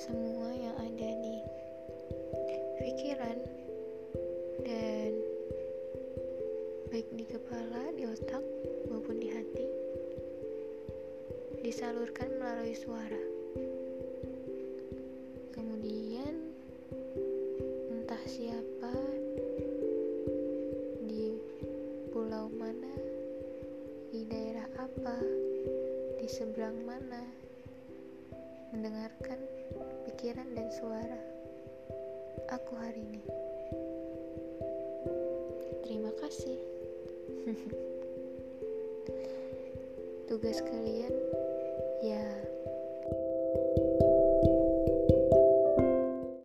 semua yang ada di pikiran dan baik di kepala, di otak maupun di hati disalurkan melalui suara. Kemudian entah siapa di pulau mana, di daerah apa, di seberang mana mendengarkan pikiran dan suara aku hari ini. Terima kasih. Tugas kalian